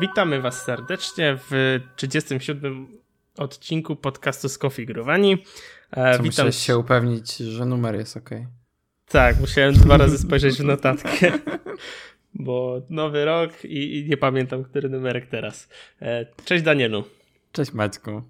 Witamy Was serdecznie w 37 odcinku podcastu Skonfigurowani. E, Co Witam... Musiałeś się upewnić, że numer jest ok. Tak, musiałem dwa razy spojrzeć w notatkę, bo nowy rok i, i, nie pamiętam, który numerek teraz. E, cześć Danielu. Cześć Maćku.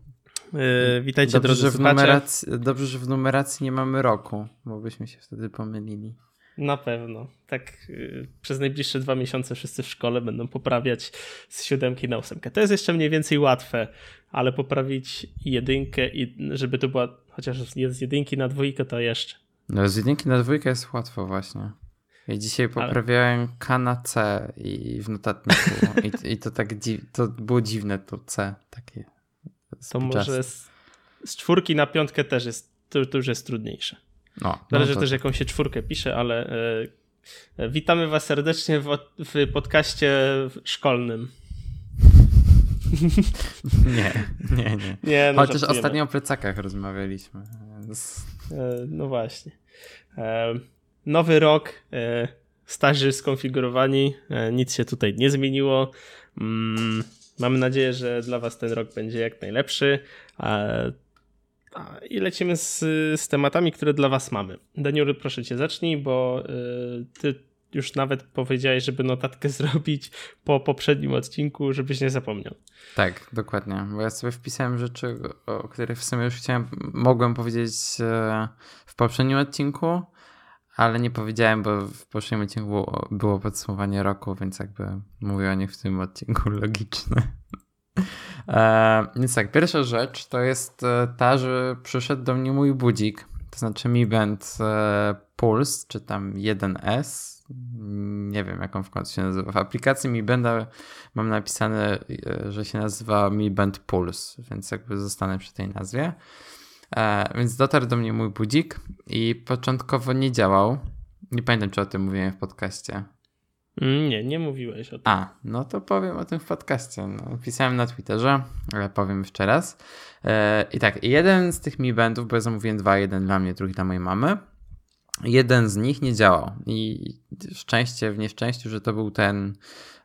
Yy, witajcie dobrze, drodzy że w numeracji, Dobrze, że w numeracji nie mamy roku, bo byśmy się wtedy pomylili. Na pewno. Tak yy, przez najbliższe dwa miesiące wszyscy w szkole będą poprawiać z siódemki na ósemkę. To jest jeszcze mniej więcej łatwe, ale poprawić jedynkę i żeby to była chociaż z jedynki na dwójkę to jeszcze. No z jedynki na dwójkę jest łatwo właśnie. Ja dzisiaj poprawiałem ale... K na C i w notatniku I, i to tak dziw... to było dziwne to C takie. To może z, z, czwórki na piątkę też jest, to, to już jest trudniejsze. No, Zależy no też, jaką się czwórkę pisze, ale e, witamy Was serdecznie w, w podcaście szkolnym. Nie, nie, nie. nie no, Chociaż ostatnio o plecakach rozmawialiśmy. Więc... E, no właśnie. E, nowy rok, e, starzy skonfigurowani, e, nic się tutaj nie zmieniło. Mm, mamy nadzieję, że dla Was ten rok będzie jak najlepszy. I lecimy z, z tematami, które dla Was mamy. Daniel, proszę Cię, zacznij, bo y, Ty już nawet powiedziałeś, żeby notatkę zrobić po poprzednim odcinku, żebyś nie zapomniał. Tak, dokładnie. Bo ja sobie wpisałem rzeczy, o których w sumie już chciałem, mogłem powiedzieć e, w poprzednim odcinku, ale nie powiedziałem, bo w poprzednim odcinku było, było podsumowanie roku, więc jakby mówię o nich w tym odcinku logiczne. E, więc tak, pierwsza rzecz to jest e, ta, że przyszedł do mnie mój budzik, to znaczy Mi Band e, Pulse, czy tam 1S, nie wiem jak on w końcu się nazywa. W aplikacji Mi Banda mam napisane, e, że się nazywa Mi Band Pulse, więc jakby zostanę przy tej nazwie. E, więc dotarł do mnie mój budzik i początkowo nie działał. Nie pamiętam, czy o tym mówiłem w podcaście. Mm, nie, nie mówiłeś o tym. A, no to powiem o tym w podcaście. No, pisałem na Twitterze, ale powiem jeszcze raz. E, I tak, jeden z tych Mi Bandów, bo ja zamówiłem dwa, jeden dla mnie, drugi dla mojej mamy. Jeden z nich nie działał i szczęście w nieszczęściu, że to był ten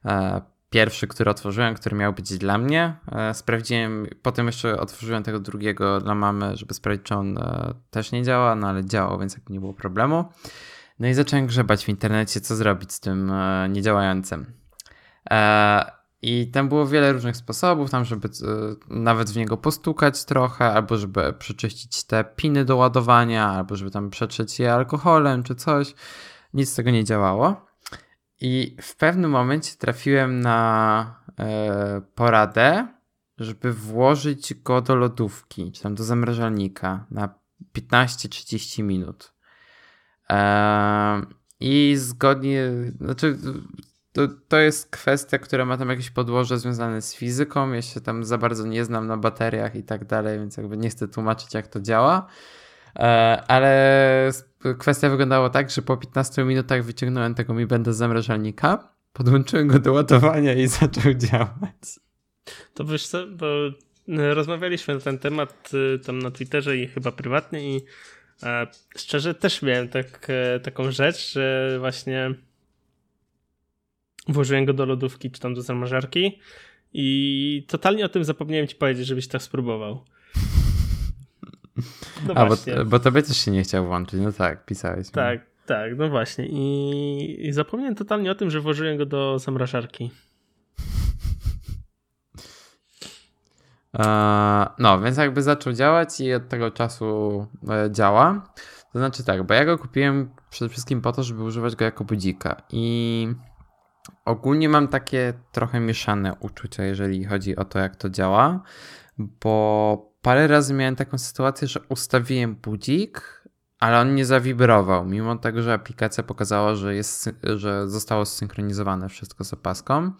e, pierwszy, który otworzyłem, który miał być dla mnie. E, sprawdziłem, potem jeszcze otworzyłem tego drugiego dla mamy, żeby sprawdzić, czy on też nie działa, no ale działał, więc jakby nie było problemu. No i zacząłem grzebać w internecie, co zrobić z tym e, niedziałającym. E, I tam było wiele różnych sposobów, tam żeby e, nawet w niego postukać trochę, albo żeby przeczyścić te piny do ładowania, albo żeby tam przetrzeć je alkoholem czy coś. Nic z tego nie działało. I w pewnym momencie trafiłem na poradę, żeby włożyć go do lodówki, czy tam do zamrażalnika na 15-30 minut. I zgodnie, znaczy to, to jest kwestia, która ma tam jakieś podłoże związane z fizyką. Ja się tam za bardzo nie znam na bateriach i tak dalej, więc jakby nie chcę tłumaczyć, jak to działa. E, ale kwestia wyglądała tak, że po 15 minutach wyciągnąłem tego Mi Banda z zamrażalnika, podłączyłem go do ładowania i zaczął działać. To wiesz co, bo rozmawialiśmy na ten temat y, tam na Twitterze i chyba prywatnie i E, szczerze też miałem tak, e, taką rzecz, że właśnie włożyłem go do lodówki czy tam do zamrażarki i totalnie o tym zapomniałem ci powiedzieć, żebyś tak spróbował. No A, bo, bo tobie też się nie chciał włączyć, no tak, pisałeś. Tak, mi. tak, no właśnie I, i zapomniałem totalnie o tym, że włożyłem go do zamrażarki. No, więc jakby zaczął działać i od tego czasu e, działa. To znaczy tak, bo ja go kupiłem przede wszystkim po to, żeby używać go jako budzika i ogólnie mam takie trochę mieszane uczucia, jeżeli chodzi o to, jak to działa, bo parę razy miałem taką sytuację, że ustawiłem budzik, ale on nie zawibrował, mimo tego, że aplikacja pokazała, że, jest, że zostało zsynchronizowane wszystko z opaską.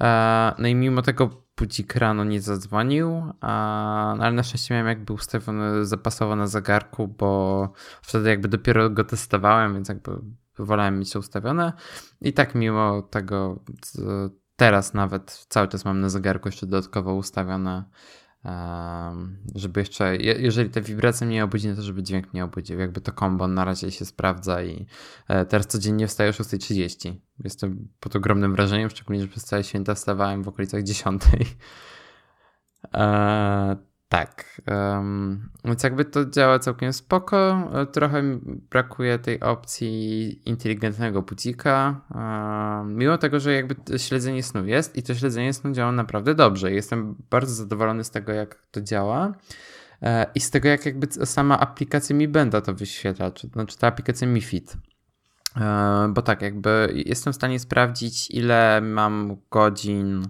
E, no i mimo tego budzik rano nie zadzwonił, no ale na szczęście miałem jakby ustawiony zapasowo na zegarku, bo wtedy jakby dopiero go testowałem, więc jakby wolałem mieć to ustawione. I tak mimo tego teraz nawet cały czas mam na zegarku jeszcze dodatkowo ustawione żeby jeszcze, jeżeli te wibracje mnie obudzi, to żeby dźwięk mnie obudził. Jakby to kombo na razie się sprawdza i e, teraz codziennie wstaję o 6.30. Jestem pod ogromnym wrażeniem, szczególnie, że przez całe święta wstawałem w okolicach 10. Tak, um, więc jakby to działa całkiem spoko. Trochę brakuje tej opcji inteligentnego budzika. Um, mimo tego, że jakby śledzenie snu jest i to śledzenie snu działa naprawdę dobrze. Jestem bardzo zadowolony z tego, jak to działa. E, I z tego, jak jakby sama aplikacja Mi Benda to wyświetla, czy, znaczy ta aplikacja Mi Fit. E, bo tak, jakby jestem w stanie sprawdzić, ile mam godzin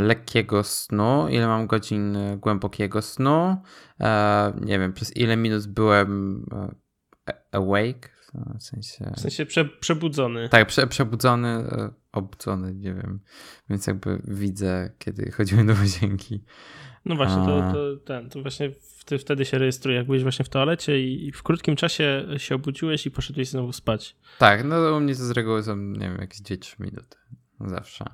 lekkiego snu, ile mam godzin głębokiego snu, e, nie wiem, przez ile minut byłem e, awake, w sensie... W sensie prze, przebudzony. Tak, prze, przebudzony, obudzony, nie wiem, więc jakby widzę, kiedy chodziłem do łazienki. No właśnie, to, to, ten, to właśnie ty wtedy się rejestruje, jak byłeś właśnie w toalecie i w krótkim czasie się obudziłeś i poszedłeś znowu spać. Tak, no u mnie to z reguły są, nie wiem, jakieś 2-3 minuty. Zawsze.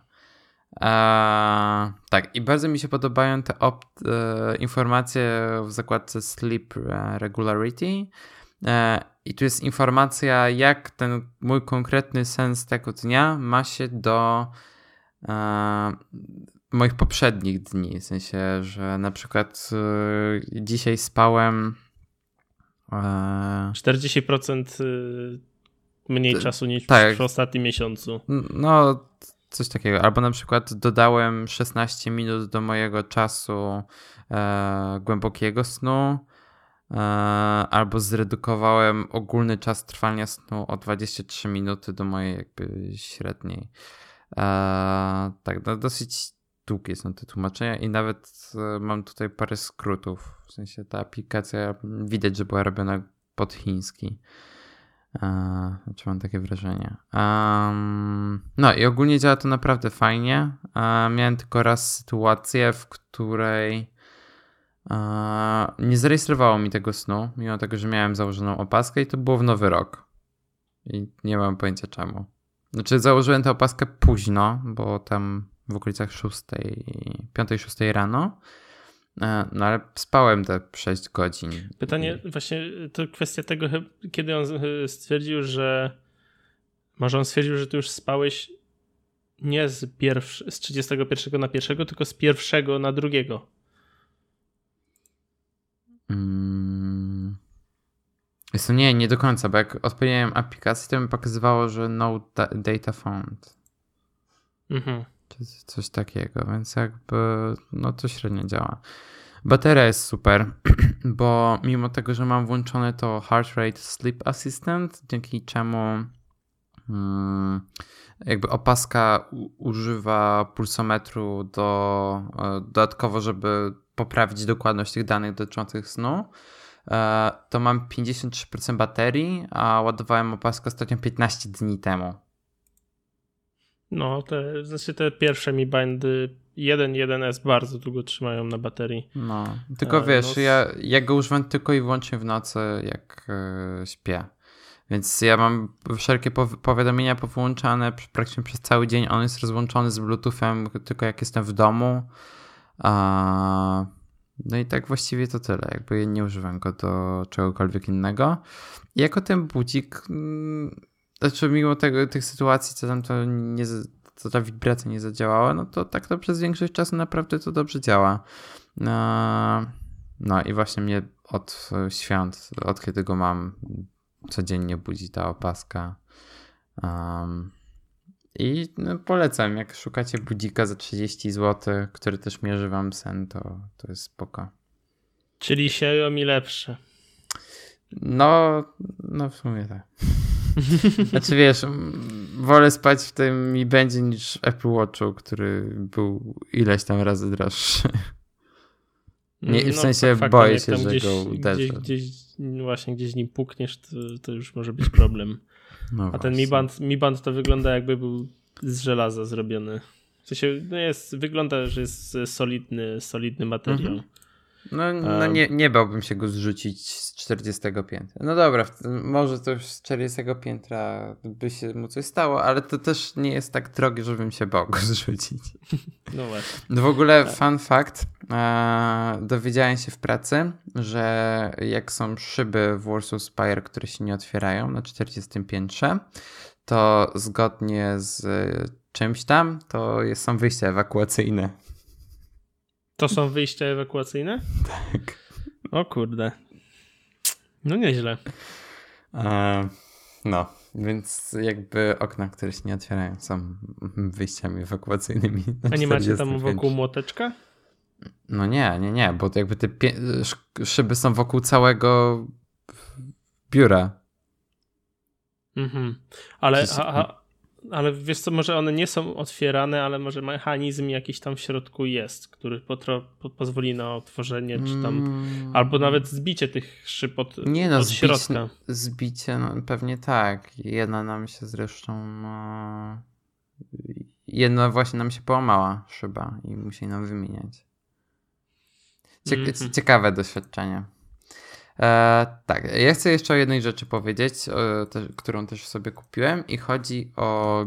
Tak, i bardzo mi się podobają te e, informacje w zakładce Sleep Regularity. E, I tu jest informacja, jak ten mój konkretny sens tego dnia ma się do e, moich poprzednich dni. W sensie, że na przykład dzisiaj spałem. 40% mniej czasu niż tak. w ostatnim miesiącu. No, Coś takiego. Albo na przykład dodałem 16 minut do mojego czasu e, głębokiego snu, e, albo zredukowałem ogólny czas trwania snu o 23 minuty do mojej jakby średniej. E, tak, no dosyć długie są te tłumaczenia i nawet e, mam tutaj parę skrótów. W sensie ta aplikacja widać, że była robiona pod chiński. Znaczy mam takie wrażenie. Um, no i ogólnie działa to naprawdę fajnie. Um, miałem tylko raz sytuację, w której nie zarejestrowało mi tego snu, mimo tego, że miałem założoną opaskę i to było w nowy rok. I nie mam pojęcia czemu. Znaczy założyłem tę opaskę późno, bo tam w okolicach 6, 5-6 rano. E, no ale spałem te 6 godzin. Pytanie, właśnie to kwestia tego, kiedy on stwierdził, że może on stwierdził, że ty już spałeś nie z, pierwszy, z 31 na pierwszego, tylko z pierwszego na drugiego. Hmm. Jest to nie, nie do końca, bo jak odpowiedziałem aplikacji, to mi pokazywało, że no data found. Mhm coś takiego, więc jakby no to średnio działa. Bateria jest super, bo mimo tego, że mam włączone to Heart Rate Sleep Assistant, dzięki czemu hmm, jakby opaska używa pulsometru do, e, dodatkowo, żeby poprawić dokładność tych danych dotyczących snu, e, to mam 53% baterii, a ładowałem opaskę ostatnio 15 dni temu. No, te, znaczy te pierwsze mi bandy 1.1S bardzo długo trzymają na baterii. No, tylko e, wiesz, no... ja, ja go używam tylko i wyłącznie w nocy, jak e, śpię. Więc ja mam wszelkie powiadomienia powłączane praktycznie przez cały dzień. On jest rozłączony z Bluetoothem tylko jak jestem w domu. No i tak właściwie to tyle. Jakby nie używam go do czegokolwiek innego. I jako ten budzik mm, znaczy mimo tego, tych sytuacji, co tam to nie, co ta wibracja nie zadziałała, no to tak to przez większość czasu naprawdę to dobrze działa. No, no i właśnie mnie od świąt, od kiedy go mam, codziennie budzi ta opaska. Um, I no, polecam, jak szukacie budzika za 30 zł, który też mierzy wam sen, to, to jest spoko. Czyli Xiaomi lepsze. No, no w sumie tak. Znaczy wiesz, wolę spać w tym Mi będzie niż Apple Watchu, który był ileś tam razy droższy. Nie, w no, sensie tak, boję się, że gdzieś, go uderzę. Gdzieś, gdzieś, no właśnie gdzieś nim pukniesz, to, to już może być problem. No A ten Mi Band, Mi Band to wygląda jakby był z żelaza zrobiony. W sensie, no jest, wygląda, że jest solidny, solidny materiał. Mhm. No, no nie, nie bałbym się go zrzucić z 40 piętra. No dobra, może to już z 40 piętra by się mu coś stało, ale to też nie jest tak drogie, żebym się bał go zrzucić. No właśnie. No w ogóle tak. fun fact, e, dowiedziałem się w pracy, że jak są szyby w Warsaw Spire, które się nie otwierają na 40 piętrze, to zgodnie z czymś tam, to jest, są wyjścia ewakuacyjne. To są wyjścia ewakuacyjne? Tak. O kurde. No nieźle. E, no, więc jakby okna, które się nie otwierają, są wyjściami ewakuacyjnymi. A nie macie tam wokół młoteczka? No nie, nie, nie, bo jakby te szyby są wokół całego biura. Mhm. Ale, a, a, ale wiesz co, może one nie są otwierane, ale może mechanizm jakiś tam w środku jest, który potro, po, pozwoli na otworzenie, czy tam, mm. albo nawet zbicie tych szyb od, nie no, od zbić, środka. Zbicie, no pewnie tak. Jedna nam się zresztą, jedna właśnie nam się połamała szyba i musieli nam wymieniać. Mm -hmm. Ciekawe doświadczenie. E, tak, ja chcę jeszcze o jednej rzeczy powiedzieć, e, te, którą też sobie kupiłem i chodzi o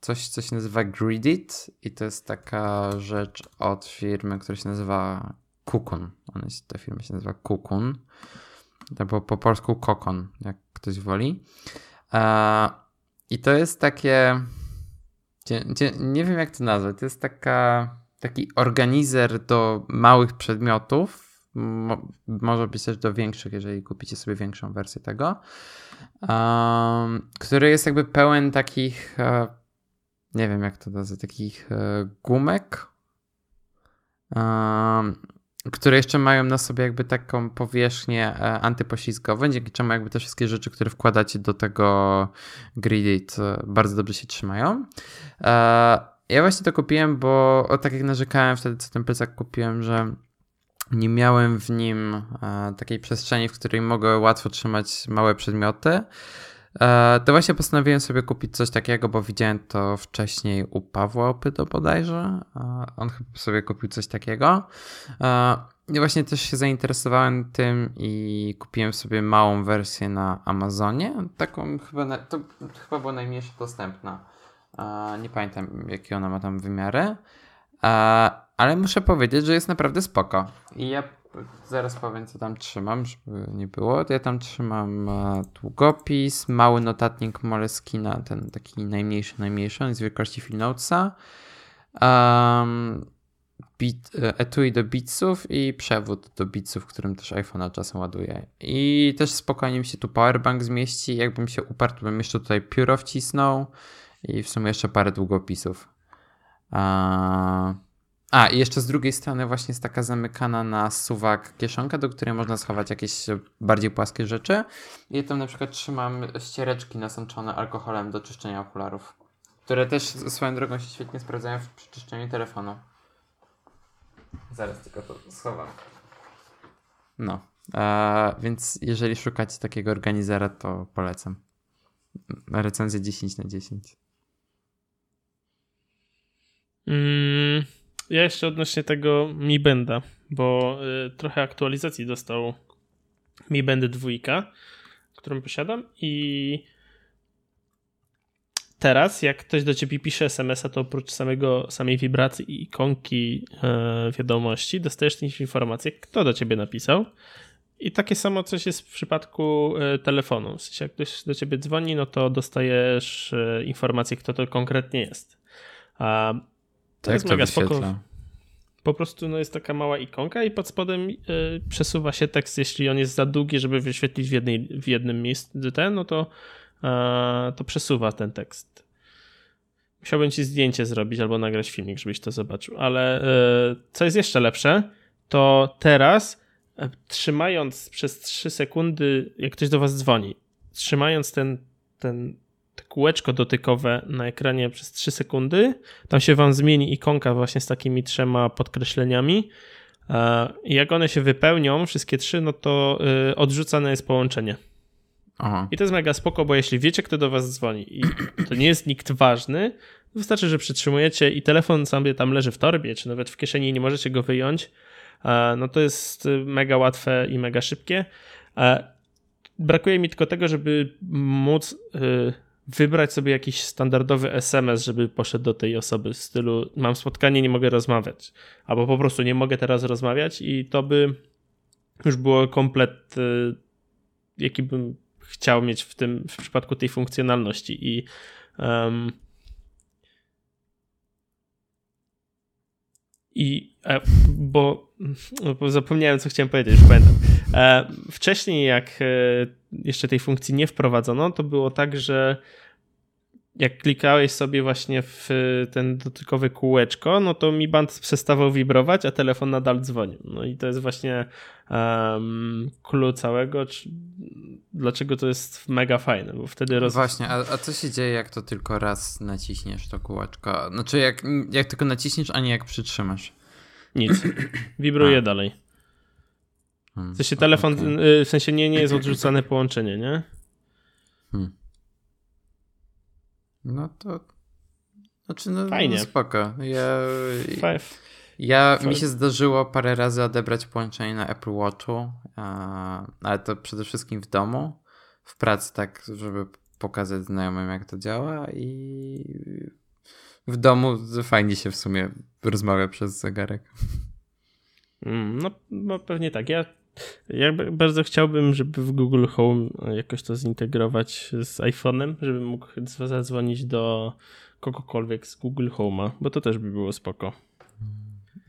coś, co się nazywa Gridit i to jest taka rzecz od firmy, która się nazywa Kukun. Ona ta firma się nazywa Kukun, albo po polsku Kokon, jak ktoś woli. E, I to jest takie, nie wiem jak to nazwać, to jest taka, taki organizer do małych przedmiotów, Mo może też do większych, jeżeli kupicie sobie większą wersję tego, um, który jest jakby pełen takich, uh, nie wiem jak to nazwać, takich uh, gumek, um, które jeszcze mają na sobie jakby taką powierzchnię uh, antypoślizgową, dzięki czemu jakby te wszystkie rzeczy, które wkładacie do tego Gridit bardzo dobrze się trzymają. Ja właśnie to kupiłem, bo o, tak jak narzekałem wtedy, co ten plecak kupiłem, że nie miałem w nim e, takiej przestrzeni, w której mogę łatwo trzymać małe przedmioty. E, to właśnie postanowiłem sobie kupić coś takiego, bo widziałem to wcześniej u Pawła Opyto bodajże. E, on chyba sobie kupił coś takiego. I właśnie też się zainteresowałem tym i kupiłem sobie małą wersję na Amazonie. Taką chyba, na, to chyba była najmniejsza dostępna. Nie pamiętam, jakie ona ma tam wymiary ale muszę powiedzieć, że jest naprawdę spoko. I ja zaraz powiem, co tam trzymam, żeby nie było. Ja tam trzymam e, długopis, mały notatnik Moleskina, ten taki najmniejszy, najmniejszy, on jest wielkości Filnotesa. Um, bit, e, etui do bitsów i przewód do bitsów, którym też iPhone'a czasem ładuje. I też spokojnie mi się tu powerbank zmieści. Jakbym się uparł, bym jeszcze tutaj pióro wcisnął i w sumie jeszcze parę długopisów. Uh, a, i jeszcze z drugiej strony właśnie jest taka zamykana na suwak kieszonka, do której można schować jakieś bardziej płaskie rzeczy. I tam na przykład trzymam ściereczki nasączone alkoholem do czyszczenia okularów, które też swoją drogą się świetnie sprawdzają w czyszczeniu telefonu. Zaraz tylko to schowam. No, więc jeżeli szukacie takiego organizera, to polecam. Recenzja 10 na 10. Mm. Ja jeszcze odnośnie tego Mi Benda, bo y, trochę aktualizacji dostał Mi Band 2, którą posiadam i teraz jak ktoś do ciebie pisze SMS-a, to oprócz samego, samej wibracji i ikonki y, wiadomości dostajesz też informację, kto do ciebie napisał. I takie samo coś jest w przypadku y, telefonu. W sensie jak ktoś do ciebie dzwoni, no to dostajesz y, informację, kto to konkretnie jest. A to jest mega spoko. Po prostu no, jest taka mała ikonka i pod spodem y, przesuwa się tekst, jeśli on jest za długi, żeby wyświetlić w, jednej, w jednym miejscu ten, no to, y, to przesuwa ten tekst. Musiałbym ci zdjęcie zrobić albo nagrać filmik, żebyś to zobaczył. Ale y, co jest jeszcze lepsze, to teraz e, trzymając przez 3 sekundy, jak ktoś do was dzwoni, trzymając ten, ten kółeczko dotykowe na ekranie przez 3 sekundy. Tam się wam zmieni ikonka właśnie z takimi trzema podkreśleniami. E, I jak one się wypełnią, wszystkie trzy, no to y, odrzucane jest połączenie. Aha. I to jest mega spoko, bo jeśli wiecie, kto do was dzwoni i to nie jest nikt ważny, wystarczy, że przytrzymujecie i telefon sobie tam leży w torbie, czy nawet w kieszeni i nie możecie go wyjąć, no to jest mega łatwe i mega szybkie. Brakuje mi tylko tego, żeby móc wybrać sobie jakiś standardowy SMS, żeby poszedł do tej osoby w stylu mam spotkanie, nie mogę rozmawiać. Albo po prostu nie mogę teraz rozmawiać i to by już było komplet, y, jaki bym chciał mieć w tym, w przypadku tej funkcjonalności i um, I e, bo, bo, zapomniałem, co chciałem powiedzieć, już pamiętam. E, wcześniej, jak e, jeszcze tej funkcji nie wprowadzono, to było tak, że jak klikałeś sobie właśnie w ten dotykowy kółeczko, no to mi band przestawał wibrować, a telefon nadal dzwonił. No i to jest właśnie um, clue całego, czy, dlaczego to jest mega fajne, bo wtedy roz... Właśnie, a, a co się dzieje, jak to tylko raz naciśniesz to kółeczko? Znaczy jak, jak tylko naciśniesz, a nie jak przytrzymasz? Nic. Wibruje dalej. Hmm, w sensie telefon, okay. w sensie nie, nie jest odrzucane połączenie, nie? Hmm. No to. Znaczy, no, Fajnie. No spoko. Ja, Five. ja Five. mi się zdarzyło parę razy odebrać połączenie na Apple Watchu, ale to przede wszystkim w domu. W pracy, tak, żeby pokazać znajomym, jak to działa, i w domu fajnie się w sumie rozmawia przez zegarek. Mm, no, no pewnie tak. Ja ja bardzo chciałbym, żeby w Google Home jakoś to zintegrować z iPhone'em, żebym mógł zadzwonić do kogokolwiek z Google Home'a, bo to też by było spoko.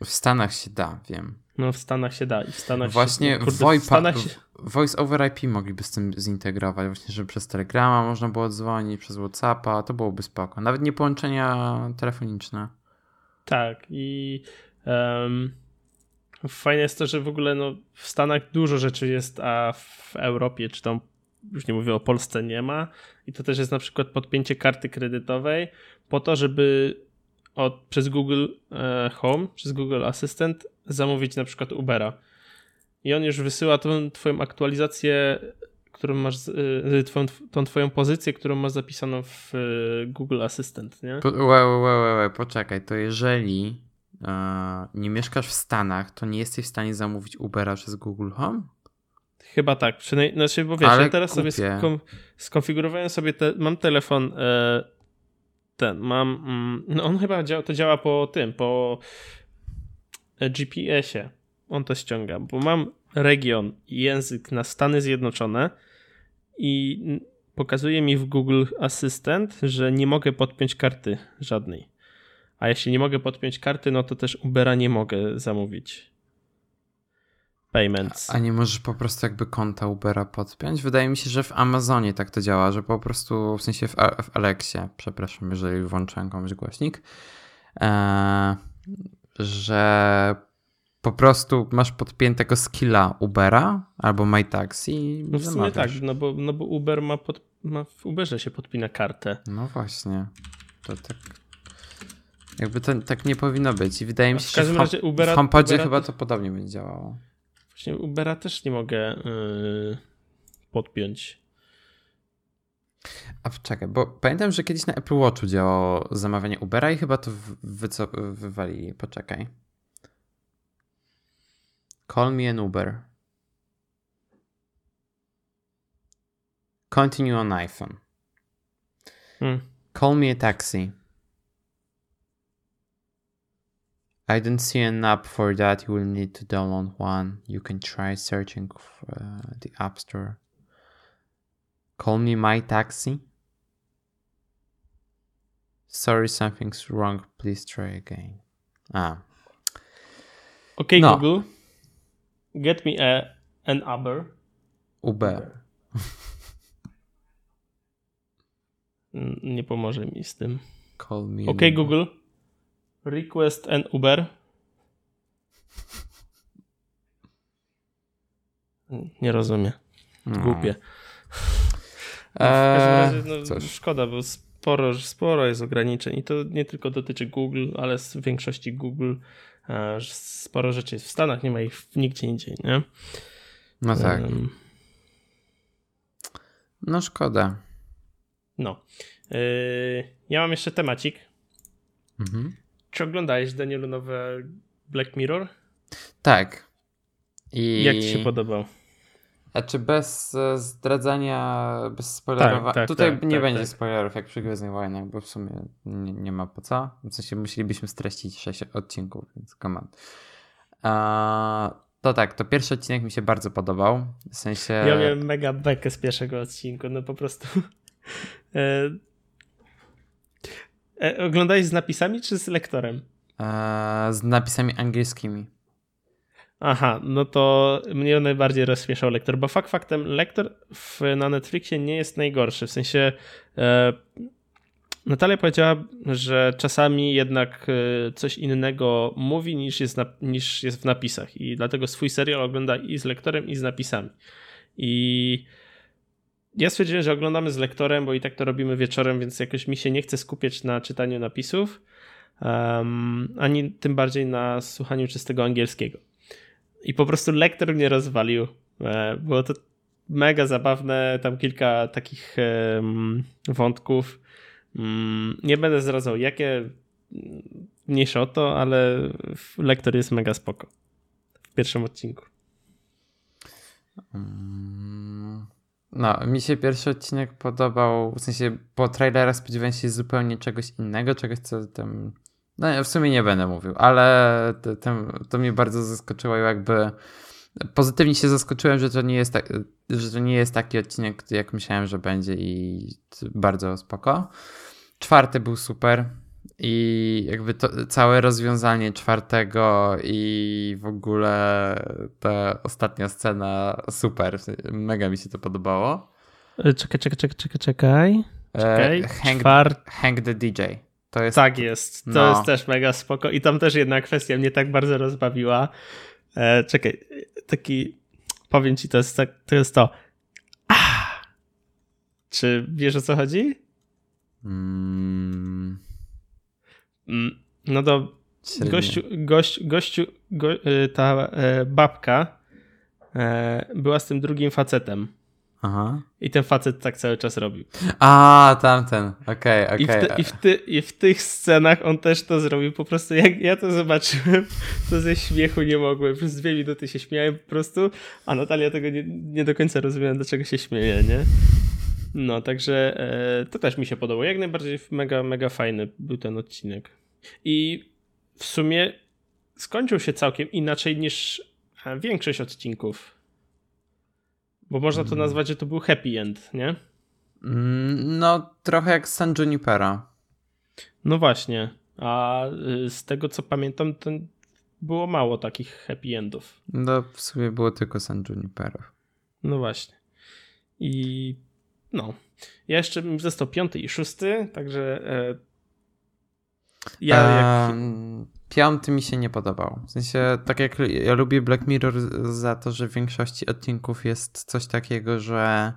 W Stanach się da, wiem. No w Stanach się da i w Stanach Właśnie się, kurde, VoIP, w Stanach się... Voice over IP mogliby z tym zintegrować, właśnie, żeby przez Telegrama można było dzwonić, przez Whatsappa, to byłoby spoko. Nawet nie połączenia telefoniczne. Tak i um, Fajne jest to, że w ogóle no, w Stanach dużo rzeczy jest, a w Europie, czy tam już nie mówię o Polsce, nie ma. I to też jest na przykład podpięcie karty kredytowej po to, żeby od, przez Google e, Home, przez Google Assistant zamówić na przykład Ubera. I on już wysyła tą twoją aktualizację, którą masz, e, twoją, tą twoją pozycję, którą masz zapisaną w e, Google Assistant, nie? Po, łe, łe, łe, poczekaj, to jeżeli nie mieszkasz w Stanach, to nie jesteś w stanie zamówić Ubera przez Google Home? Chyba tak, znaczy, bo wiesz, Ale ja teraz kupię. sobie skom, skonfigurowałem sobie, te, mam telefon e, ten, mam, mm, no on chyba działa, to działa po tym, po GPS-ie, on to ściąga, bo mam region i język na Stany Zjednoczone i pokazuje mi w Google Assistant, że nie mogę podpiąć karty żadnej. A jeśli nie mogę podpiąć karty, no to też Ubera nie mogę zamówić. Payments. A nie możesz po prostu jakby konta Ubera podpiąć? Wydaje mi się, że w Amazonie tak to działa, że po prostu w sensie w, w Alexie, przepraszam, jeżeli włączyłem komuś głośnik, e, że po prostu masz podpiętego skilla Ubera albo MyTaxi. No w sumie tak, no bo, no bo Uber ma, pod, ma w Uberze się podpina kartę. No właśnie. To tak jakby to tak nie powinno być i wydaje mi się, że w, razie Ubera, w HomePodzie Ubera chyba to podobnie będzie działało. Właśnie Ubera też nie mogę yy, podpiąć. A czekaj, bo pamiętam, że kiedyś na Apple Watchu działało zamawianie Ubera i chyba to wy, wywalili. Poczekaj. Call me an Uber. Continue on iPhone. Hmm. Call me a taxi. I don't see an app for that. You will need to download one. You can try searching for, uh, the App Store. Call me my taxi. Sorry, something's wrong. Please try again. Ah. Okay, no. Google. Get me a an Uber. Uber. Nie pomoże mi z tym. Call me. Okay, Google. Request and Uber. Nie rozumiem. No. Głupie. Eee, razie, no, szkoda, bo sporo, sporo jest ograniczeń i to nie tylko dotyczy Google, ale z większości Google sporo rzeczy jest w Stanach, nie ma ich nigdzie indziej, nie? No tak. Um, no szkoda. No. Yy, ja mam jeszcze temacik. Mhm. Czy oglądałeś, Danielu, nowe Black Mirror? Tak. I... Jak ci się podobał? A czy bez e, zdradzania, bez spoilerowania? Tak, tak, Tutaj tak, nie tak, będzie tak. spoilerów jak przy Gwiezdnych Wojnach, bo w sumie nie, nie, ma po co. W sensie musielibyśmy streścić 6 odcinków, więc come. A, to tak, to pierwszy odcinek mi się bardzo podobał. W sensie. Ja miałem mega bekę z pierwszego odcinku, no po prostu. e... Oglądałeś z napisami czy z lektorem? E, z napisami angielskimi. Aha, no to mnie najbardziej rozśmieszał lektor, bo fakt faktem lektor w, na Netflixie nie jest najgorszy. W sensie e, Natalia powiedziała, że czasami jednak e, coś innego mówi niż jest, na, niż jest w napisach i dlatego swój serial ogląda i z lektorem i z napisami. I ja stwierdziłem, że oglądamy z lektorem, bo i tak to robimy wieczorem, więc jakoś mi się nie chce skupiać na czytaniu napisów, um, ani tym bardziej na słuchaniu czystego angielskiego. I po prostu lektor mnie rozwalił. E, było to mega zabawne, tam kilka takich wątków. Mm, nie będę zdradzał jakie, mniejsze o to, ale lektor jest mega spoko. W pierwszym odcinku. Mm, no, mi się pierwszy odcinek podobał, w sensie po trailerach spodziewałem się zupełnie czegoś innego, czegoś co tam no w sumie nie będę mówił, ale to, to mnie bardzo zaskoczyło jakby pozytywnie się zaskoczyłem, że to nie jest, tak, że to nie jest taki odcinek, jak myślałem, że będzie i bardzo spoko. Czwarty był super i jakby to całe rozwiązanie czwartego i w ogóle ta ostatnia scena super. Mega mi się to podobało. Czekaj, czekaj, czekaj, czekaj, czekaj. czekaj. Hank, Czwart... Hank the DJ. To jest, tak jest, to no. jest też mega spoko i tam też jedna kwestia mnie tak bardzo rozbawiła. E, czekaj, taki, powiem ci, to jest, tak, to jest to. Ah! Czy wiesz o co chodzi? Mm. Mm no to gościu, gość, gościu go, y, ta e, babka e, była z tym drugim facetem. Aha. I ten facet tak cały czas robił. A, tamten, okej, okay, okej. Okay. I, w ty, I w tych scenach on też to zrobił. Po prostu jak ja to zobaczyłem, to ze śmiechu nie mogłem. Przez dwie minuty się śmiałem po prostu, a Natalia tego nie, nie do końca rozumiała, dlaczego się śmieje, nie? No, także e, to też mi się podobało. Jak najbardziej mega, mega fajny był ten odcinek. I w sumie skończył się całkiem inaczej niż e, większość odcinków bo można to mm. nazwać, że to był happy end, nie? Mm, no, trochę jak San Junipera. No właśnie. A y, z tego co pamiętam, to było mało takich happy endów. No, w sumie było tylko San Junipera. No właśnie. I no. Ja jeszcze bym został piąty i szósty, także e, ja jak... Piąty mi się nie podobał. W sensie, tak jak ja lubię Black Mirror za to, że w większości odcinków jest coś takiego, że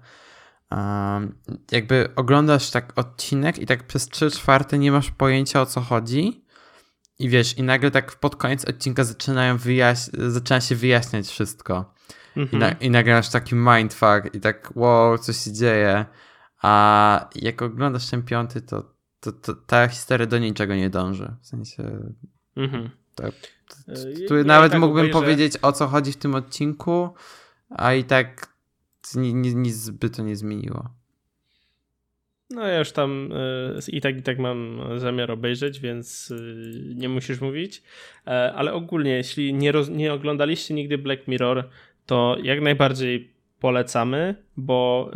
um, jakby oglądasz tak odcinek i tak przez trzy czwarte nie masz pojęcia o co chodzi. I wiesz, i nagle tak pod koniec odcinka zaczynają wyjaś- zaczyna się wyjaśniać wszystko. Mhm. I, na- I nagle masz taki mindfuck i tak wow, co się dzieje. A jak oglądasz ten piąty, to to, to, ta historia do niczego nie dąży. W sensie. Mhm. Tak, e, tu ja nawet tak mógłbym powiedzieć, o co chodzi w tym odcinku, a i tak nic, nic by to nie zmieniło. No ja już tam y, i tak i tak mam zamiar obejrzeć, więc y, nie musisz mówić. E, ale ogólnie, jeśli nie, roz, nie oglądaliście nigdy Black Mirror, to jak najbardziej polecamy, bo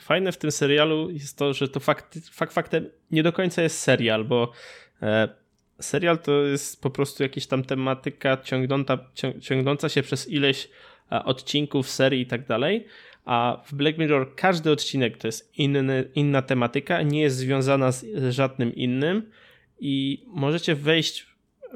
fajne w tym serialu jest to, że to fakt, fakt faktem nie do końca jest serial, bo e, serial to jest po prostu jakaś tam tematyka ciągnąca, ciągnąca się przez ileś e, odcinków, serii i tak dalej, a w Black Mirror każdy odcinek to jest inny, inna tematyka, nie jest związana z żadnym innym i możecie wejść,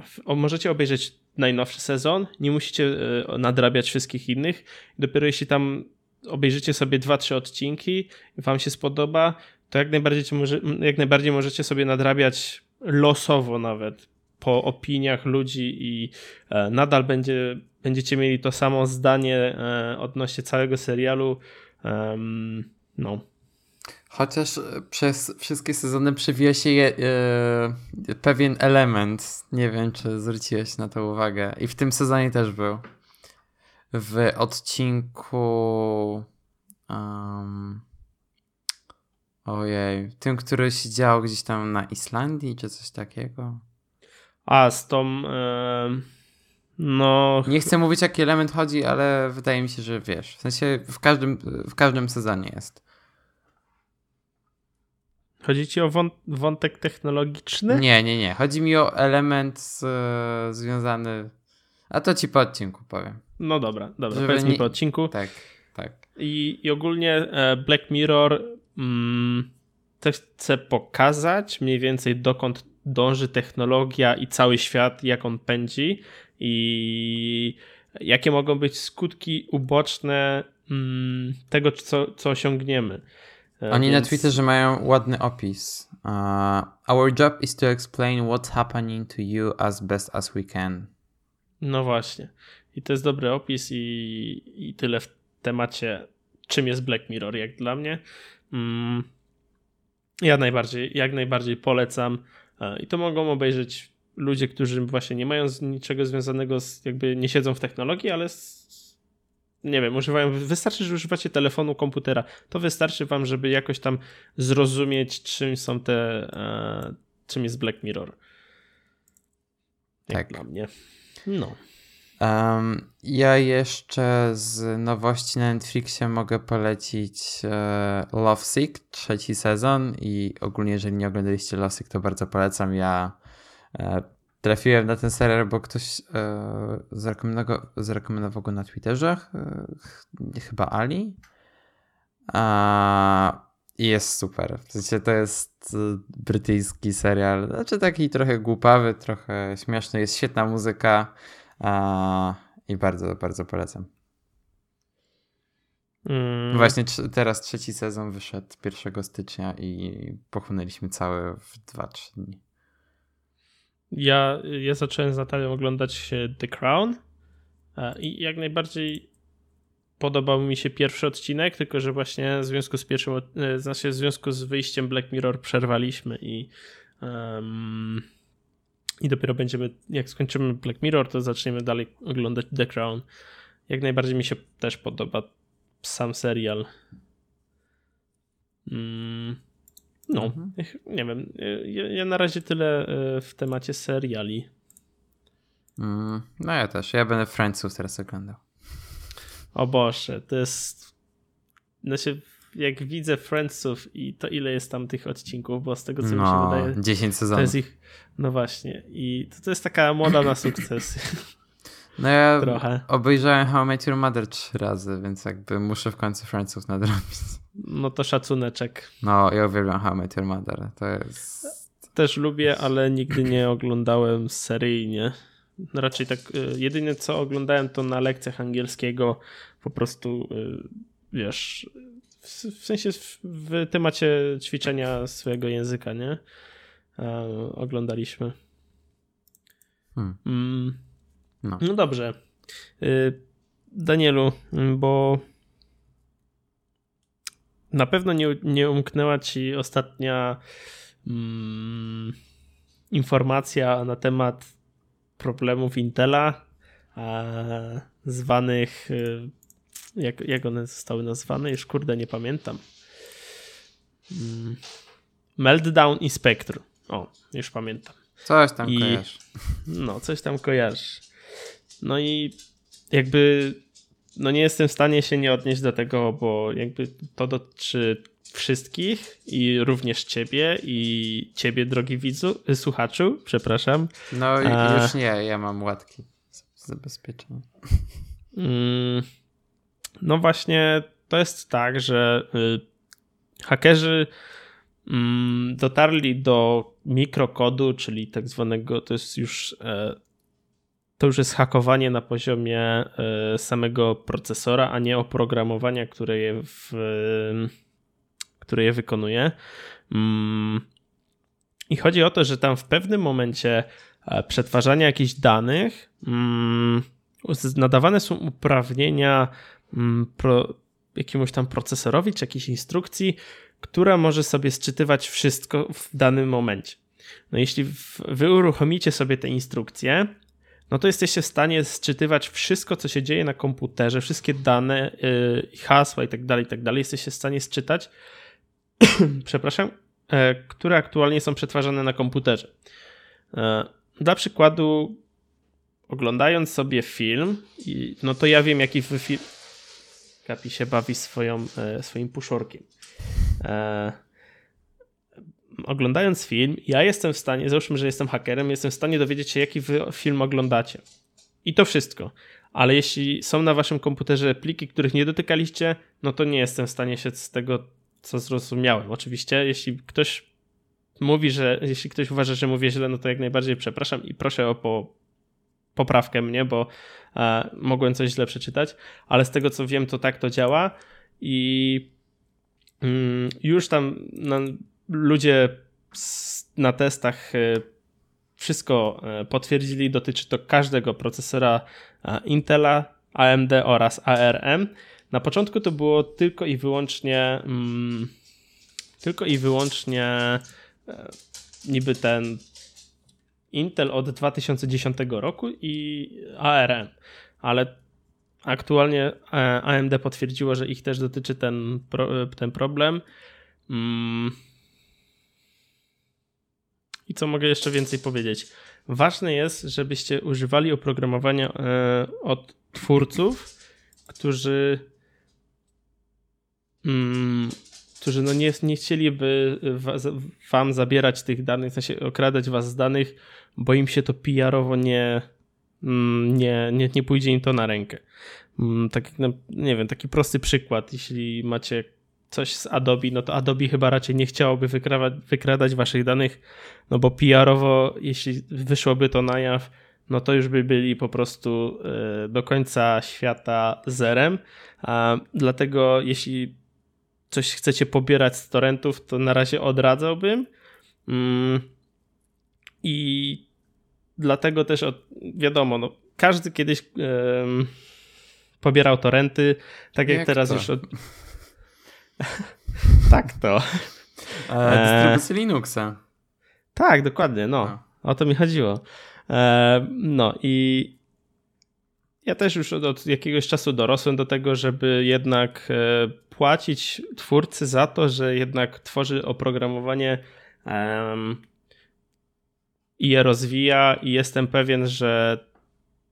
w, możecie obejrzeć najnowszy sezon, nie musicie e, nadrabiać wszystkich innych, dopiero jeśli tam obejrzycie sobie dwa, trzy odcinki i wam się spodoba, to jak najbardziej, jak najbardziej możecie sobie nadrabiać losowo nawet po opiniach ludzi i e, nadal będzie, będziecie mieli to samo zdanie e, odnośnie całego serialu. no. Chociaż e, przez wszystkie sezony przewija się je, pewien element. Nie wiem, czy zwróciłeś na to uwagę. I w tym sezonie też był. W odcinku. Um, ojej. Tym, który się działo gdzieś tam na Islandii, czy coś takiego. A, z tą. no. Nie chcę mówić, jaki element chodzi, ale wydaje mi się, że wiesz. W sensie w każdym, w każdym sezonie jest. Chodzi ci o wątek technologiczny? Nie, nie, nie. Chodzi mi o element e, związany. A to ci po odcinku powiem. No dobra, dobra. Żeby powiedz nie... mi po odcinku. Tak, tak. I, i ogólnie e, Black Mirror mm, chce pokazać mniej więcej dokąd dąży technologia i cały świat, jak on pędzi i jakie mogą być skutki uboczne mm, tego, co, co osiągniemy. E, Oni Więc... na Twitterze mają ładny opis. Uh, Our job is to explain what's happening to you as best as we can. No właśnie. I to jest dobry opis i, i tyle w temacie, czym jest Black Mirror, jak dla mnie. Mm, ja najbardziej, jak najbardziej polecam. E, I to mogą obejrzeć ludzie, którzy właśnie nie mają niczego związanego z, jakby nie siedzą w technologii, ale z, nie wiem, używają, wystarczy, że używacie telefonu, komputera. To wystarczy wam, żeby jakoś tam zrozumieć, czym są te, e, czym jest Black Mirror. Jak tak. dla mnie. No. Um, ja jeszcze z nowości na Netflixie mogę polecić e, Love Sick, trzeci sezon i ogólnie jeżeli nie oglądaliście Love Sick, to bardzo polecam. Ja e, trafiłem na ten serial, bo ktoś e, zarekomendował, zarekomendował go na Twitterze, chyba Ali. A, I jest super. W sensie to jest e, brytyjski serial, znaczy taki trochę głupawy, trochę śmieszny, jest świetna muzyka a, i bardzo, bardzo polecam. Mm. Właśnie teraz trzeci sezon wyszedł 1 stycznia i pochłonęliśmy cały w 2-3 dni. Ja, ja zacząłem z Natalią oglądać The Crown i jak najbardziej podobał mi się pierwszy odcinek, tylko że właśnie w związku z pierwszym, e, znaczy w związku z wyjściem Black Mirror przerwaliśmy i um, i dopiero będziemy, jak skończymy Black Mirror, to zaczniemy dalej oglądać The Crown. Jak najbardziej mi się też podoba sam serial. Mm. No, mhm. nie wiem. Ja, ja, na razie tyle e, w temacie seriali. Mm, no ja też. Ja będę Friendsów teraz oglądał. O Boże, to jest... Znaczy, jak widzę Friendsów i to ile jest tam tych odcinków, bo z tego co no, mi się no, wydaje... 10 sezonów. To jest ich... No właśnie. I to, to jest taka moda na sukces. No ja Trochę. obejrzałem How I Met Your Mother trzy razy, więc jakby muszę w końcu Friendsów nadrobić. No to szacuneczek. No, ja uwielbiam How I Met Your Mother. To jest... Też lubię, ale nigdy nie oglądałem seryjnie. Raczej tak, y, jedyne co oglądałem to na lekcjach angielskiego po prostu, y, wiesz, w, sensie w, w temacie ćwiczenia swojego języka, nie? oglądaliśmy. Hmm. Mm. No. no dobrze. Y, Danielu, bo na pewno nie, nie umknęła ci ostatnia mm, informacja na temat problemów Intela, zwanych y, jak, jak one zostały nazwane? Już kurde nie pamiętam. Mm, Meltdown i Spectre. O, już pamiętam. Coś tam I, kojarzysz. No, coś tam kojarzysz. No i jakby no nie jestem w stanie się nie odnieść do tego, bo jakby to dotyczy wszystkich i również ciebie i ciebie, drogi widzu, słuchaczu, przepraszam. No A... już nie, ja mam łatki zabezpieczone. Mm, no właśnie to jest tak, że y, hakerzy mm, dotarli do mikrokodu, czyli tak zwanego, to jest już e, to już jest hakowanie na poziomie e, samego procesora, a nie oprogramowania, które je, w, które je wykonuje. Mm, I chodzi o to, że tam w pewnym momencie e, przetwarzania jakichś danych mm, nadawane są uprawnienia mm, jakiemuś tam procesorowi czy jakiejś instrukcji, która może sobie sczytywać wszystko w danym momencie. No jeśli wy uruchomicie sobie te instrukcje, no to jesteście w stanie sczytywać wszystko, co się dzieje na komputerze, wszystkie dane, yy, hasła i tak dalej, i tak dalej. Jesteście w stanie sczytać, przepraszam, yy, które aktualnie są przetwarzane na komputerze. Yy, dla przykładu, oglądając sobie film, no to ja wiem, jaki film. Kapi się bawi swoją, e, swoim puszorkiem. E, oglądając film, ja jestem w stanie, załóżmy, że jestem hakerem, jestem w stanie dowiedzieć się, jaki wy film oglądacie. I to wszystko. Ale jeśli są na waszym komputerze pliki, których nie dotykaliście, no to nie jestem w stanie się z tego, co zrozumiałem. Oczywiście, jeśli ktoś mówi, że jeśli ktoś uważa, że mówię źle, no to jak najbardziej przepraszam i proszę o po, poprawkę mnie, bo e, mogłem coś źle przeczytać, ale z tego co wiem, to tak to działa i mm, już tam no, ludzie na testach e, wszystko e, potwierdzili, dotyczy to każdego procesora e, Intela, AMD oraz ARM. Na początku to było tylko i wyłącznie mm, tylko i wyłącznie niby ten Intel od 2010 roku i ARM, ale aktualnie AMD potwierdziło, że ich też dotyczy ten, ten problem. Mm, i co mogę jeszcze więcej powiedzieć? Ważne jest, żebyście używali oprogramowania e, od twórców, którzy mm, którzy no nie, nie chcieliby wam zabierać tych danych, w sensie okradać was z danych, bo im się to PR-owo nie, mm, nie, nie, nie pójdzie im to na rękę. Mm, tak, no, nie wiem, taki prosty przykład, jeśli macie coś z Adobe, no to Adobe chyba raczej nie chciałoby wykradać, wykradać waszych danych, no bo PR-owo, jeśli wyszłoby to na jaw, no to już by byli po prostu e, do końca świata zerem. A dlatego jeśli coś chcecie pobierać z torrentów, to na razie odradzałbym. Mm, I dlatego też wiadomo, no, każdy kiedyś pobierał torrenty, tak jak, jak teraz to? już od, tak to. E, dystrybucji Linuxa. Tak, dokładnie, no. no. O to mi chodziło. E, no i ja też już od, od, jakiegoś czasu dorosłem do tego, żeby jednak e, płacić twórcy za to, że jednak tworzy oprogramowanie i je rozwija i jestem pewien, że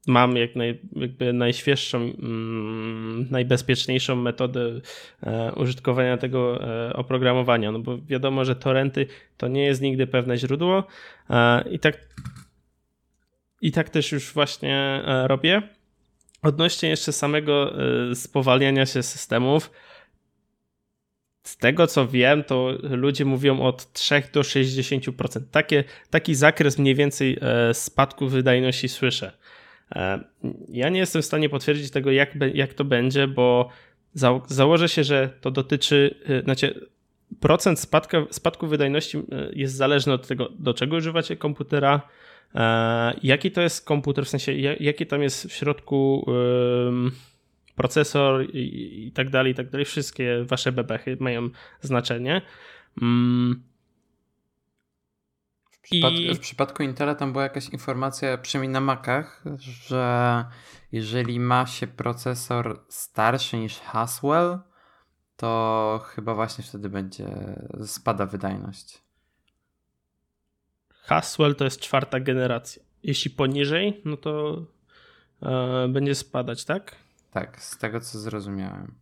mam jak naj, jakby najświeższą, mm, najbezpieczniejszą metodę e, użytkowania tego e, oprogramowania, no bo wiadomo, że torrenty to nie jest nigdy pewne źródło e, i tak i tak też już właśnie e, robię. Odnośnie jeszcze samego e, spowalniania się systemów, z tego co wiem, to ludzie mówią od 3 do 60%. Takie, taki zakres mniej więcej e, spadku wydajności słyszę. E, ja nie jestem w stanie potwierdzić tego, jak, jak to będzie, bo za, założę się, że to dotyczy, e, znaczy procent spadka, spadku wydajności jest zależny od tego, do czego używacie komputera, jaki to jest komputer, w sensie jaki tam jest w środku procesor i, i tak dalej, i tak dalej. Wszystkie wasze bebechy mają znaczenie. Mm, w, I... w przypadku Intela tam była jakaś informacja, przynajmniej na Macach, że jeżeli ma się procesor starszy niż Haswell, to chyba właśnie wtedy będzie spada wydajność. Haswell to jest czwarta generacja. Jeśli poniżej, no to e, będzie spadać, tak? Tak, z tego co zrozumiałem.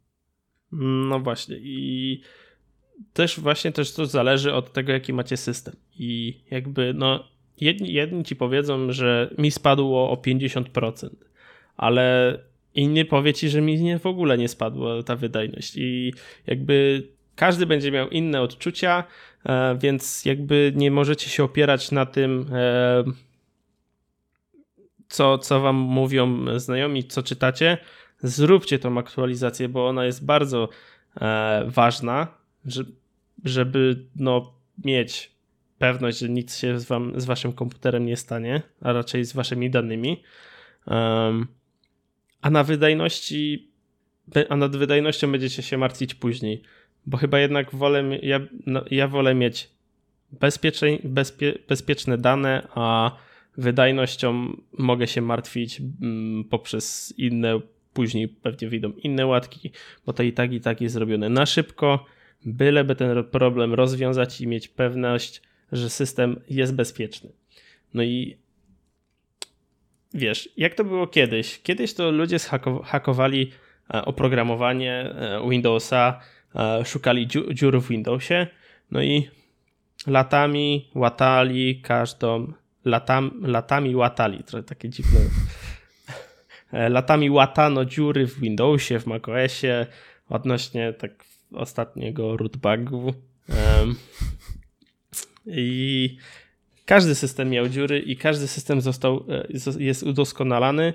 No właśnie i też właśnie też to zależy od tego, jaki macie system. I jakby, no, jedni, jedni ci powiedzą, że mi spadło o 50%, ale inni powie ci, że mi nie, w ogóle nie spadła ta wydajność. I jakby każdy będzie miał inne odczucia, e, więc jakby nie możecie się opierać na tym, e, co, co wam mówią znajomi, co czytacie. Zróbcie tą aktualizację, bo ona jest bardzo e, ważna żeby no, mieć pewność, że nic się z, wam, z waszym komputerem nie stanie, a raczej z waszymi danymi. Um, a na wydajności, a nad wydajnością będziecie się martwić później, bo chyba jednak wolę, ja, no, ja wolę mieć bezpiecznie, bezpie, bezpieczne dane, a wydajnością mogę się martwić mm, poprzez inne, później pewnie wyjdą inne łatki, bo to i tak i tak jest zrobione na szybko, byleby ten problem rozwiązać i mieć pewność, że system jest bezpieczny. No i wiesz, jak to było kiedyś? Kiedyś to ludzie hakowali e, oprogramowanie e, Windowsa, e, szukali dziur w Windowsie, no i latami łatali każdą, latam, latami łatali, trochę takie dziwne. Latami łatano dziury w Windowsie, w macOSie odnośnie tak ostatniego rootbugu. I każdy system miał dziury i każdy system został, e, jest udoskonalany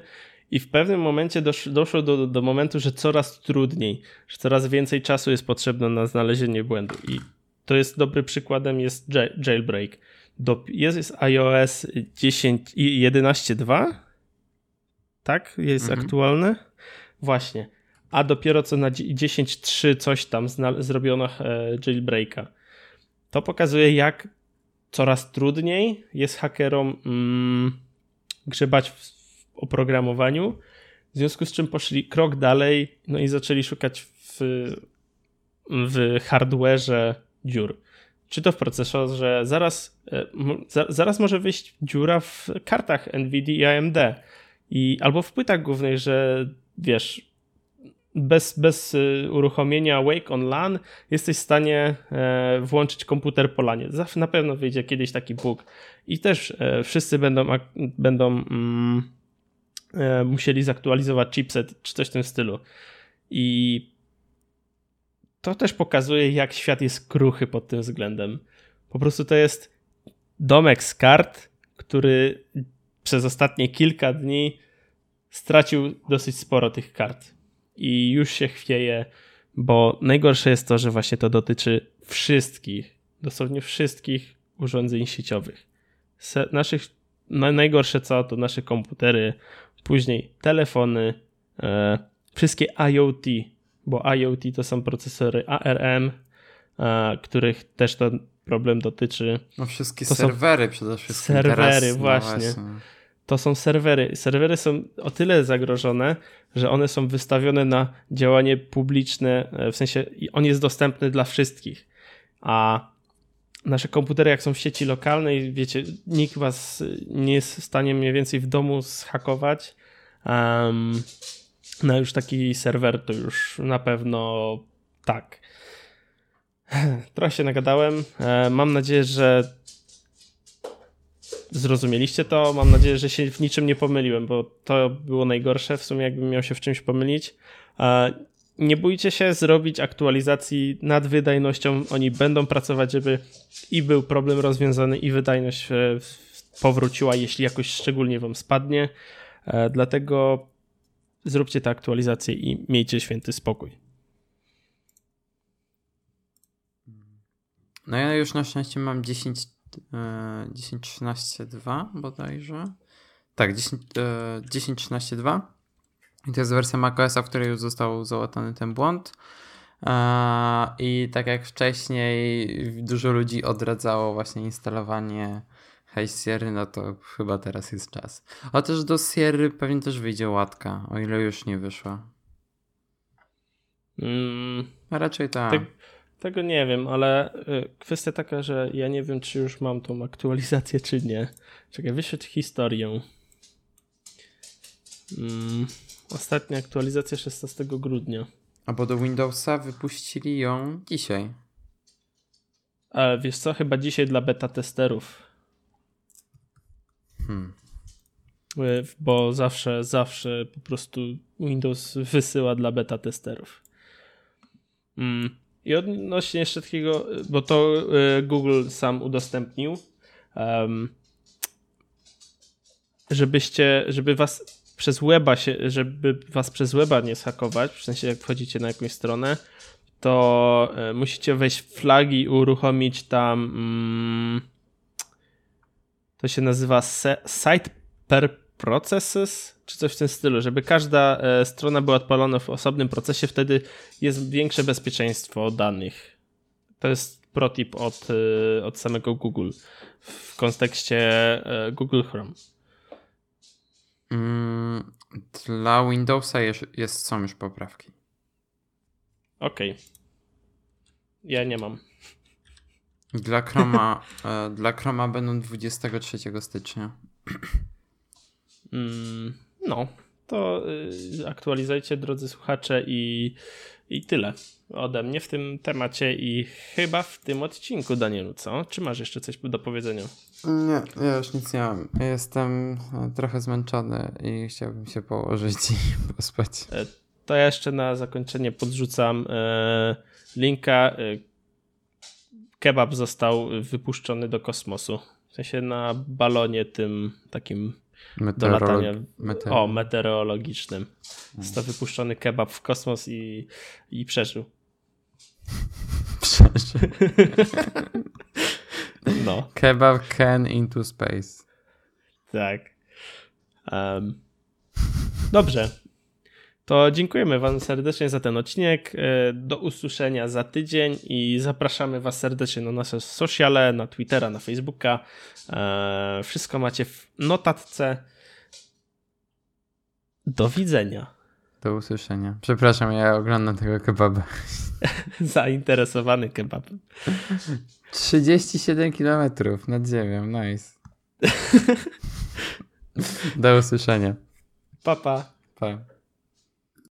i w pewnym momencie dosz, doszło do, do momentu, że coraz trudniej, że coraz więcej czasu jest potrzebne na znalezienie błędu i to jest dobry przykładem jest jailbreak. Do, jest, jest iOS 10 i 11.2 tak? Jest mhm. aktualne? Właśnie. A dopiero co na 10.3 coś tam zrobiono e, jailbreaka. To pokazuje, jak coraz trudniej jest hakerom mm, grzebać w, w oprogramowaniu, w związku z czym poszli krok dalej no i zaczęli szukać w, w hardware'ze dziur. Czy to w procesorze, zaraz, e, zaraz może wyjść dziura w kartach NVIDIA i AMD. I, albo w płytach głównych, że wiesz, bez, bez y, uruchomienia Wake on LAN jesteś w stanie e, włączyć komputer po LANie. Na pewno wyjdzie kiedyś taki bug i też e, wszyscy będą, będą mm, e, musieli zaktualizować chipset czy coś w tym stylu. I to też pokazuje, jak świat jest kruchy pod tym względem. Po prostu to jest domek z kart, który przez ostatnie kilka dni stracił dosyć sporo tych kart i już się chwieje, bo najgorsze jest to, że właśnie to dotyczy wszystkich, dosłownie wszystkich urządzeń sieciowych. Se, naszych, najgorsze co, to nasze komputery, później telefony, e, wszystkie IoT, bo IoT to są procesory ARM, e, których też to problem dotyczy. No wszystkie to serwery przede wszystkim. Serwery, teraz, no właśnie. No właśnie to są serwery. Serwery są o tyle zagrożone, że one są wystawione na działanie publiczne, e, w sensie on jest dostępny dla wszystkich. A nasze komputery, jak są w sieci lokalnej, wiecie, nikt was nie jest w stanie mniej więcej w domu zhakować. Um, no już taki serwer to już na pewno tak. Trochę się nagadałem. E, mam nadzieję, że zrozumieliście to. Mam nadzieję, że się w niczym nie pomyliłem, bo to było najgorsze w sumie, jakbym miał się w czymś pomylić. Nie bójcie się zrobić aktualizacji nad wydajnością. Oni będą pracować, żeby i był problem rozwiązany, i wydajność e, powróciła, jeśli jakoś szczególnie wam spadnie. E, dlatego zróbcie te aktualizacje i miejcie święty spokój. No ja już na szczęście mam 10 10.13.2 e, bodajże. Tak, 10.13.2. E, I to jest wersja macOSa, w której już został załatany ten błąd. E, I tak jak wcześniej dużo ludzi odradzało właśnie instalowanie High Sierra, no to chyba teraz jest czas. Chociaż do Sierra pewnie też wyjdzie łatka, o ile już nie wyszła. Mm, raczej tak. tak. Tego nie wiem, ale y, kwestia taka, że ja nie wiem, czy już mam tą aktualizację, czy nie. Czekaj, wyszedł historię. Mm, ostatnia aktualizacja 16 grudnia. A bo do Windowsa wypuścili ją dzisiaj. Ale wiesz co, chyba dzisiaj dla beta testerów. Hmm. Y, bo zawsze, zawsze po prostu Windows wysyła dla beta testerów. Mm. I odnośnie jeszcze takiego, bo to e, Google sam udostępnił, um, żebyście, żeby was przez weba się, żeby was przez weba nie schakować, w sensie jak wchodzicie na jakąś stronę, to e, musicie wejść w flagi i uruchomić tam mm, to się nazywa site processes, czy coś w tym stylu, żeby każda e, strona była odpalona w osobnym procesie, wtedy jest większe bezpieczeństwo danych. To jest protip od, e, od samego Google w kontekście e, Google Chrome. Mm, dla Windowsa jest, jest, są już poprawki. Okej. Okay. Ja nie mam. Dla Chroma, dla Chroma będą 23 stycznia. Mm, no, to y, aktualizujcie, drodzy słuchacze, i, i tyle ode mnie w tym temacie i chyba w tym odcinku, Danielu, co? Czy masz jeszcze coś do powiedzenia? Nie, ja już nic nie mam. Jestem e, trochę zmęczony i chciałbym się położyć i pospać. E, to ja jeszcze na zakończenie podrzucam e, linka. Kebab został wypuszczony do kosmosu. W sensie na balonie tym takim Meteorolog- do latania meteor- o, meteorologicznym. Został wypuszczony kebab w kosmos i, i przeżył. Przeżył. no. Kebab can into space. Tak. Um, dobrze. To dziękujemy Wam serdecznie za ten odcinek. E, do usłyszenia za tydzień i zapraszamy Was serdecznie na nasze sociale, na Twittera, na Facebooka. E, wszystko macie w notatce. Do widzenia. Do usłyszenia. Przepraszam, ja oglądam tego kebaba. Zainteresowany kebabem. 37 km nad ziemią, nice. Do usłyszenia. Papa. Pa. pa.